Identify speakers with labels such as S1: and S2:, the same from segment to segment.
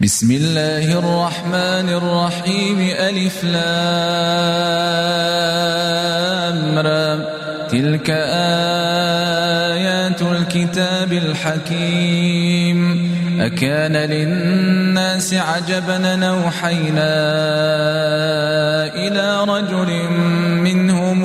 S1: بسم الله الرحمن الرحيم ألف لام تلك آيات الكتاب الحكيم. أكان للناس عجبا نوحينا إلى رجل منهم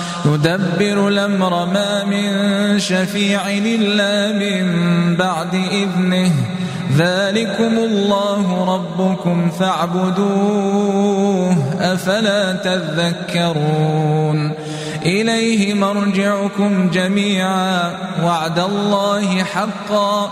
S1: يدبر الأمر ما من شفيع إلا من بعد إذنه. ذلكم الله ربكم فاعبدوه أفلا تذكرون. إليه مرجعكم جميعا وعد الله حقا.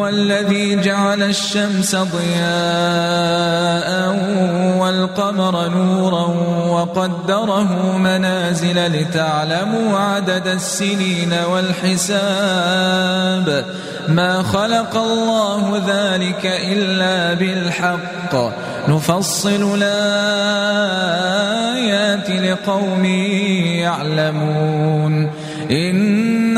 S1: هو الذي جعل الشمس ضياء والقمر نورا وقدره منازل لتعلموا عدد السنين والحساب. ما خلق الله ذلك إلا بالحق. نفصل الآيات لقوم يعلمون. إن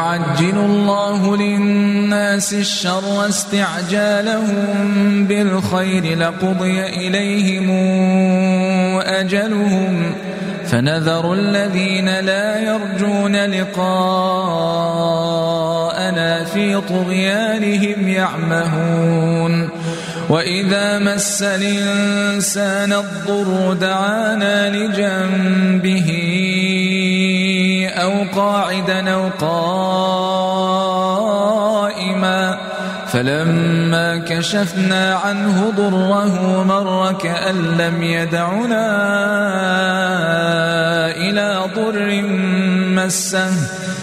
S1: يعجل الله للناس الشر استعجالهم بالخير لقضي إليهم أجلهم فنذر الذين لا يرجون لقاءنا في طغيانهم يعمهون وإذا مس الإنسان الضر دعانا لجنبه أو قاعدا أو قائما فلما كشفنا عنه ضره مر كأن لم يدعنا إلى ضر مسه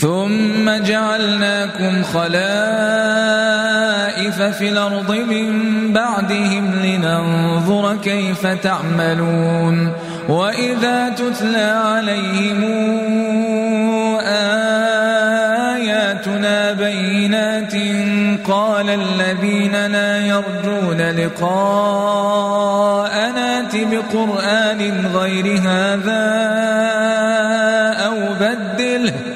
S1: ثم جعلناكم خلائف في الأرض من بعدهم لننظر كيف تعملون وإذا تتلى عليهم آياتنا بينات قال الذين لا يرجون لقاءنا بقرآن غير هذا أو بدله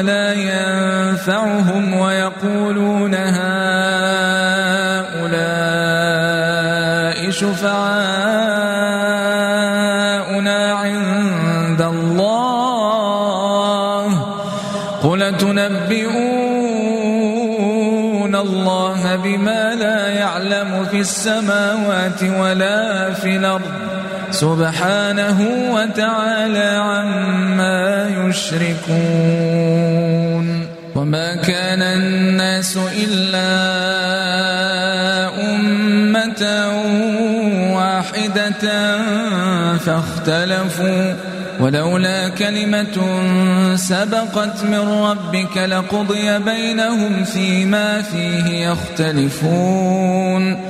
S1: ولا ينفعهم ويقولون هؤلاء شفعاؤنا عند الله قل تنبئون الله بما لا يعلم في السماوات ولا في الأرض سبحانه وتعالى عما يشركون وما كان الناس إلا أمة واحدة فاختلفوا ولولا كلمة سبقت من ربك لقضي بينهم فيما فيه يختلفون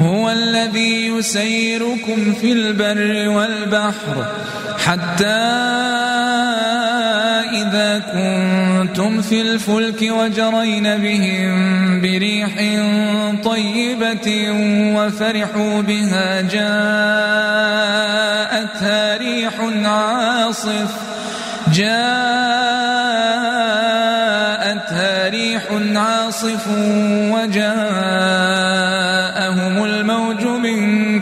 S1: هو الذي يسيركم في البر والبحر حتى إذا كنتم في الفلك وجرين بهم بريح طيبة وفرحوا بها جاءتها ريح عاصف جاءتها ريح عاصف وجاءهم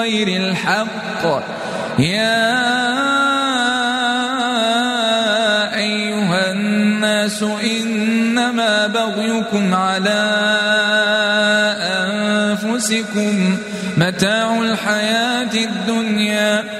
S1: بغير الحق. يا أيها الناس إنما بغيكم على أنفسكم. متاع الحياة الدنيا.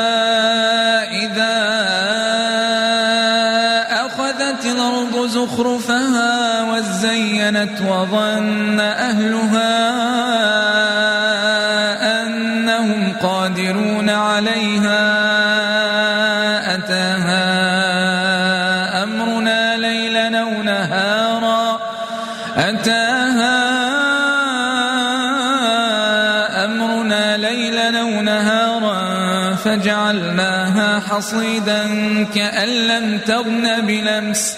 S1: زخرفها وزينت وظن أهلها أنهم قادرون عليها. أتاها أمرنا ليلا أو نهارا. أتاها أمرنا ليلا أو نهارا. فجعلناها حصيدا كأن لم تغن بلمس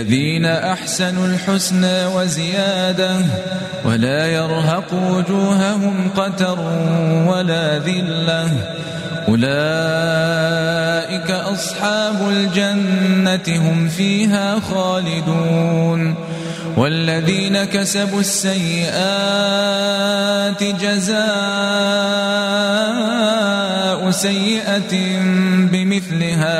S1: للذين أحسنوا الحسنى وزيادة ولا يرهق وجوههم قتر ولا ذلة أولئك أصحاب الجنة هم فيها خالدون والذين كسبوا السيئات جزاء سيئة بمثلها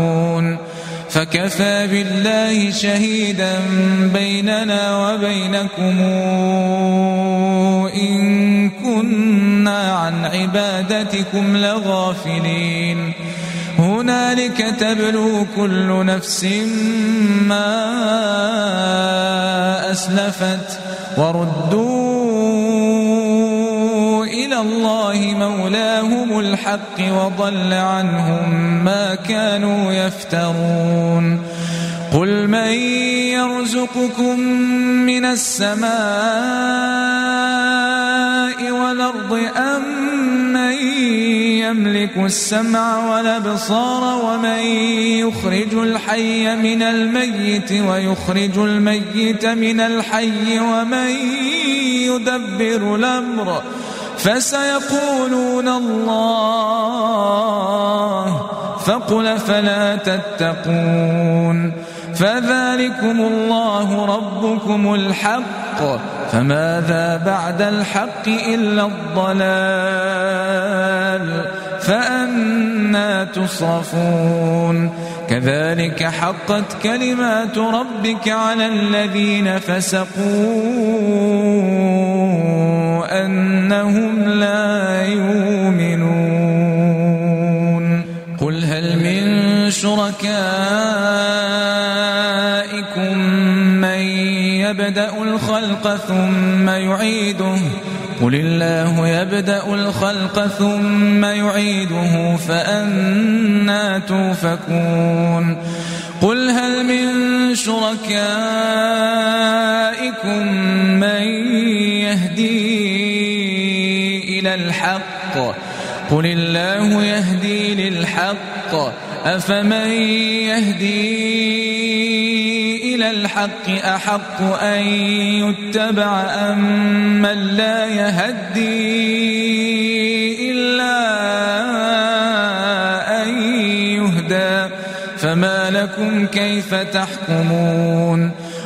S1: فكفى بالله شهيدا بيننا وبينكم إن كنا عن عبادتكم لغافلين. هنالك تبلو كل نفس ما أسلفت وردوا الله مولاهم الحق وضل عنهم ما كانوا يفترون. قل من يرزقكم من السماء والأرض أم من يملك السمع والأبصار ومن يخرج الحي من الميت ويخرج الميت من الحي ومن يدبر الأمر فسيقولون الله فقل فلا تتقون فذلكم الله ربكم الحق فماذا بعد الحق إلا الضلال فأنا تصرفون كذلك حقت كلمات ربك على الذين فسقوا أنهم لا يؤمنون. قل هل من شركائكم من يبدأ الخلق ثم يعيده؟ قل الله يبدأ الخلق ثم يعيده فأنا توفكون. قل هل من شركائكم من يهدي الحق قل الله يهدي للحق. أفمن يهدي إلى الحق أحق أن يتبع أم من لا يهدي إلا أن يهدى. فما لكم كيف تحكمون؟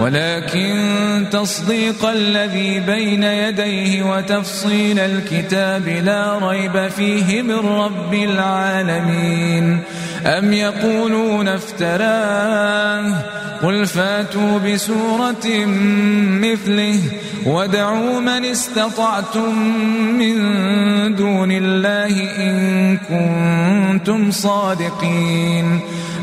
S1: ولكن تصديق الذي بين يديه وتفصيل الكتاب لا ريب فيه من رب العالمين. أم يقولون افتراه؟ قل فاتوا بسورة مثله وادعوا من استطعتم من دون الله إن كنتم صادقين.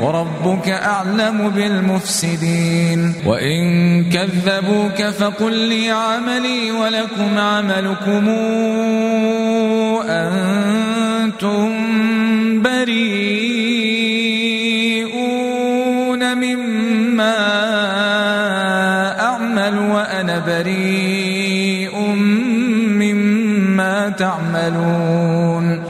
S1: وربك أعلم بالمفسدين. وإن كذبوك فقل لي عملي ولكم عملكم. أنتم بريئون مما أعمل وأنا بريء مما تعملون.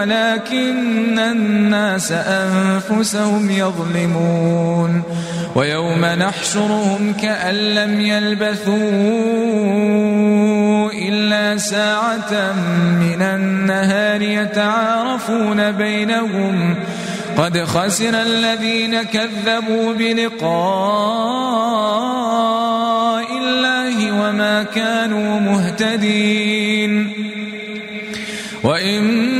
S1: ولكن الناس أنفسهم يظلمون ويوم نحشرهم كأن لم يلبثوا إلا ساعة من النهار يتعارفون بينهم قد خسر الذين كذبوا بلقاء الله وما كانوا مهتدين وإما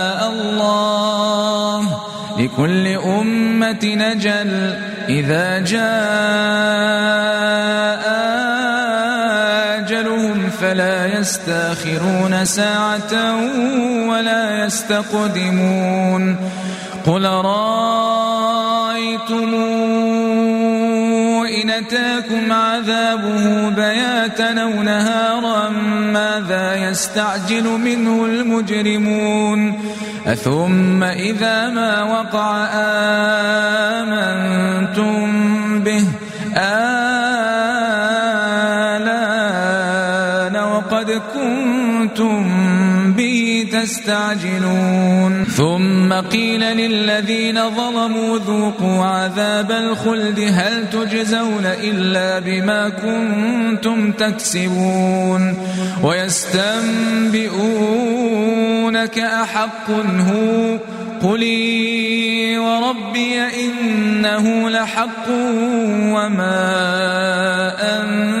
S1: لكل أمة نجل إذا جاء أجلهم فلا يستأخرون ساعة ولا يستقدمون قل رأيتم إن أتاكم عذابه بياتا أو نهارا ماذا يستعجل منه المجرمون؟ أثم إذا ما وقع آمنتم به. آلان وقد كنتم تستعجلون ثم قيل للذين ظلموا ذوقوا عذاب الخلد هل تجزون إلا بما كنتم تكسبون؟ ويستنبئونك أحق هو قلي وربي إنه لحق وما أنتم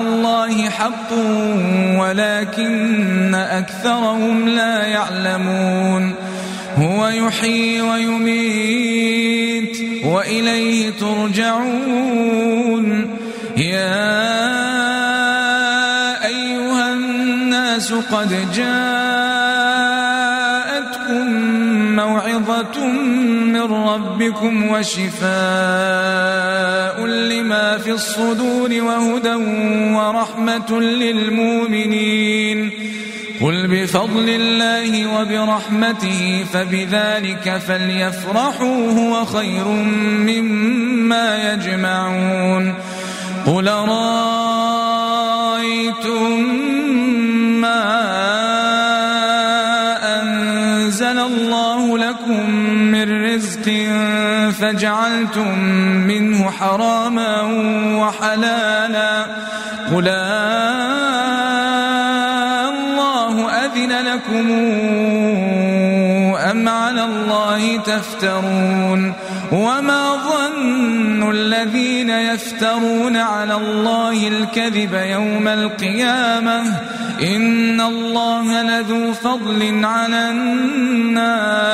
S1: الله حق ولكن أكثرهم لا يعلمون. هو يحيي ويميت وإليه ترجعون. يا أيها قد جاءتكم ربكم وشفاء لما في الصدور وهدى ورحمة للمؤمنين قل بفضل الله وبرحمته فبذلك فليفرحوا هو خير مما يجمعون قل رأيتم ما فجعلتم منه حراما وحلالا. قل الله أذن لكم أم على الله تفترون؟ وما ظن الذين يفترون على الله الكذب يوم القيامة؟ إن الله لذو فضل على الناس.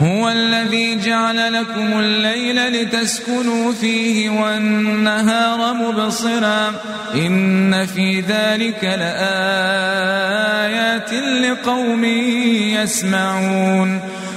S1: هو الذي جعل لكم الليل لتسكنوا فيه والنهار مبصرا. إن في ذلك لآيات لقوم يسمعون.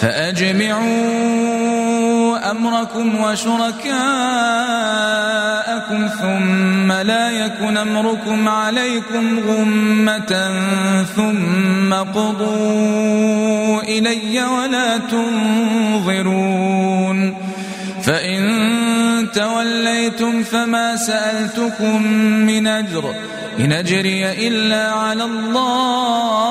S1: فأجمعوا أمركم وشركاءكم ثم لا يكن أمركم عليكم غمة ثم قضوا إلي ولا تنظرون فإن توليتم فما سألتكم من أجر إن أجري إلا على الله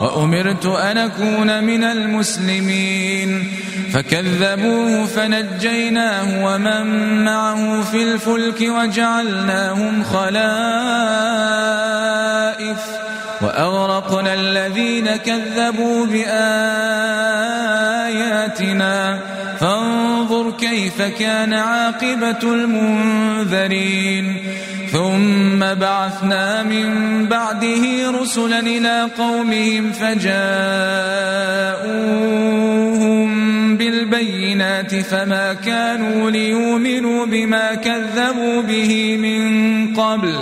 S1: وأمرت أن أكون من المسلمين. فكذبوه فنجيناه ومن معه في الفلك وجعلناهم خلائف. وأغرقنا الذين كذبوا بآياتنا. فانظر كيف كان عاقبة المنذرين. ثم بعثنا من بعده رسلا إلى قومهم فجاءوهم بالبينات فما كانوا ليؤمنوا بما كذبوا به من قبل.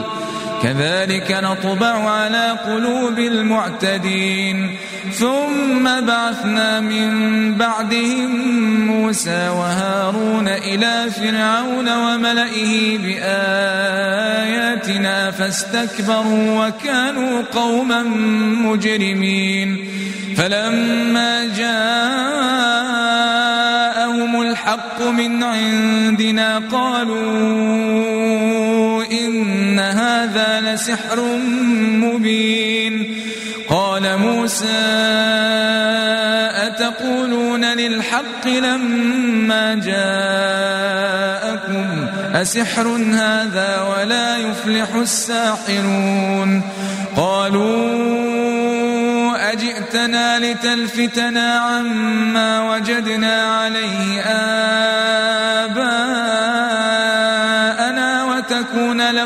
S1: كذلك نطبع على قلوب المعتدين. ثم بعثنا من بعدهم موسى وهارون إلى فرعون وملئه بآياتنا فاستكبروا وكانوا قوما مجرمين. فلما جاءهم الحق من عندنا قالوا إن هذا لسحر مبين. قال موسى أتقولون للحق لما جاءكم أسحر هذا ولا يفلح الساحرون؟ قالوا أجئتنا لتلفتنا عما وجدنا عليه آباءنا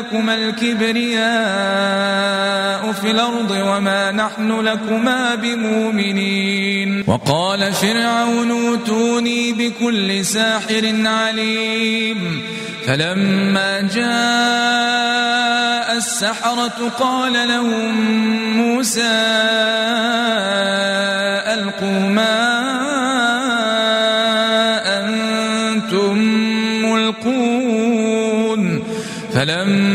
S1: لكما الكبرياء في الأرض وما نحن لكما بمؤمنين. وقال فرعون اوتوني بكل ساحر عليم. فلما جاء السحرة قال لهم موسى ألقوا ما أنتم ملقون. فلما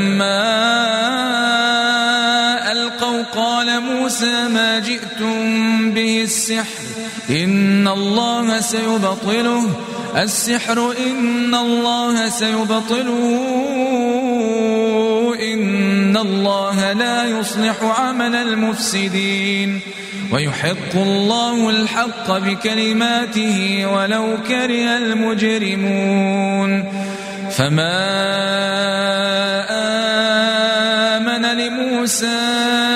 S1: الله سيبطله. السحر إن الله سيبطله. إن الله لا يصلح عمل المفسدين. ويحق الله الحق بكلماته ولو كره المجرمون. فما آمن لموسى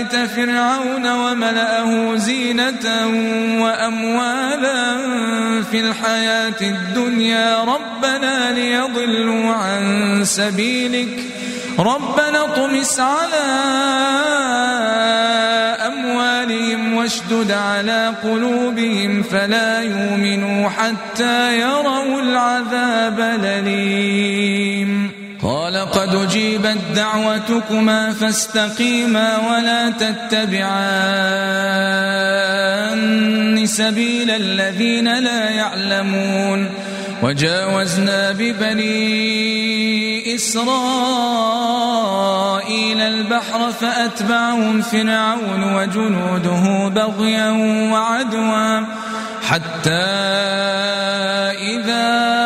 S1: آتيت فرعون وملأه زينة وأموالا في الحياة الدنيا ربنا ليضلوا عن سبيلك ربنا طمس على أموالهم واشدد على قلوبهم فلا يؤمنوا حتى يروا العذاب الأليم قد أجيبت دعوتكما فاستقيما ولا تتبعان سبيل الذين لا يعلمون وجاوزنا ببني إسرائيل البحر فأتبعهم فرعون وجنوده بغيا وعدوا حتى إذا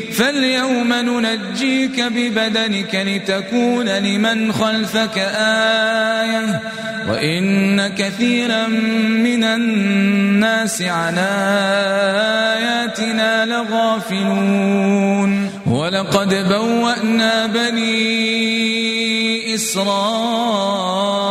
S1: فاليوم ننجيك ببدنك لتكون لمن خلفك آية وإن كثيرا من الناس عن آياتنا لغافلون ولقد بوأنا بني إسرائيل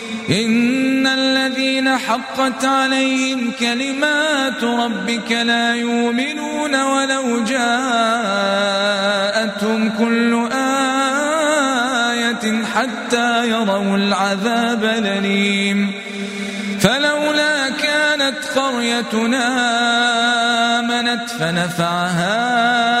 S1: إن الذين حقت عليهم كلمات ربك لا يؤمنون ولو جاءتهم كل آية حتى يروا العذاب الأليم. فلولا كانت قريتنا آمنت فنفعها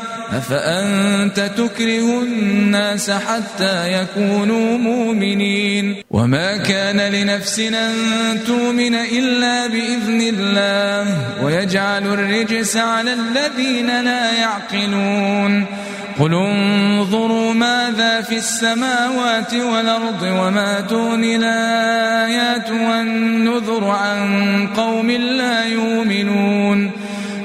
S1: أفأنت تكره الناس حتى يكونوا مؤمنين؟ وما كان لنفس أن تؤمن إلا بإذن الله ويجعل الرجس على الذين لا يعقلون. قل انظروا ماذا في السماوات والأرض وما تغني الآيات والنذر عن قوم لا يؤمنون.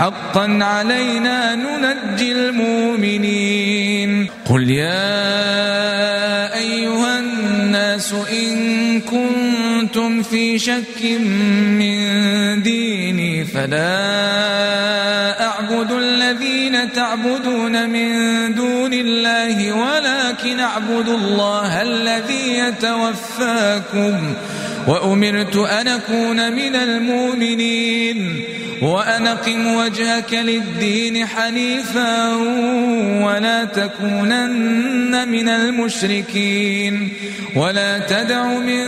S1: حقا علينا ننجي المؤمنين. قل يا أيها الناس إن كنتم في شك من ديني فلا أعبد الذين تعبدون من دون الله ولكن أعبد الله الذي يتوفاكم وأمرت أن أكون من المؤمنين. وأن أقم وجهك للدين حنيفا ولا تكونن من المشركين ولا تدع من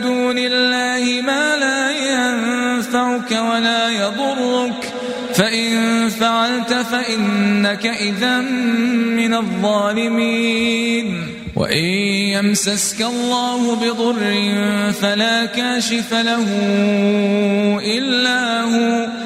S1: دون الله ما لا ينفعك ولا يضرك فإن فعلت فإنك إذا من الظالمين وإن يمسسك الله بضر فلا كاشف له إلا هو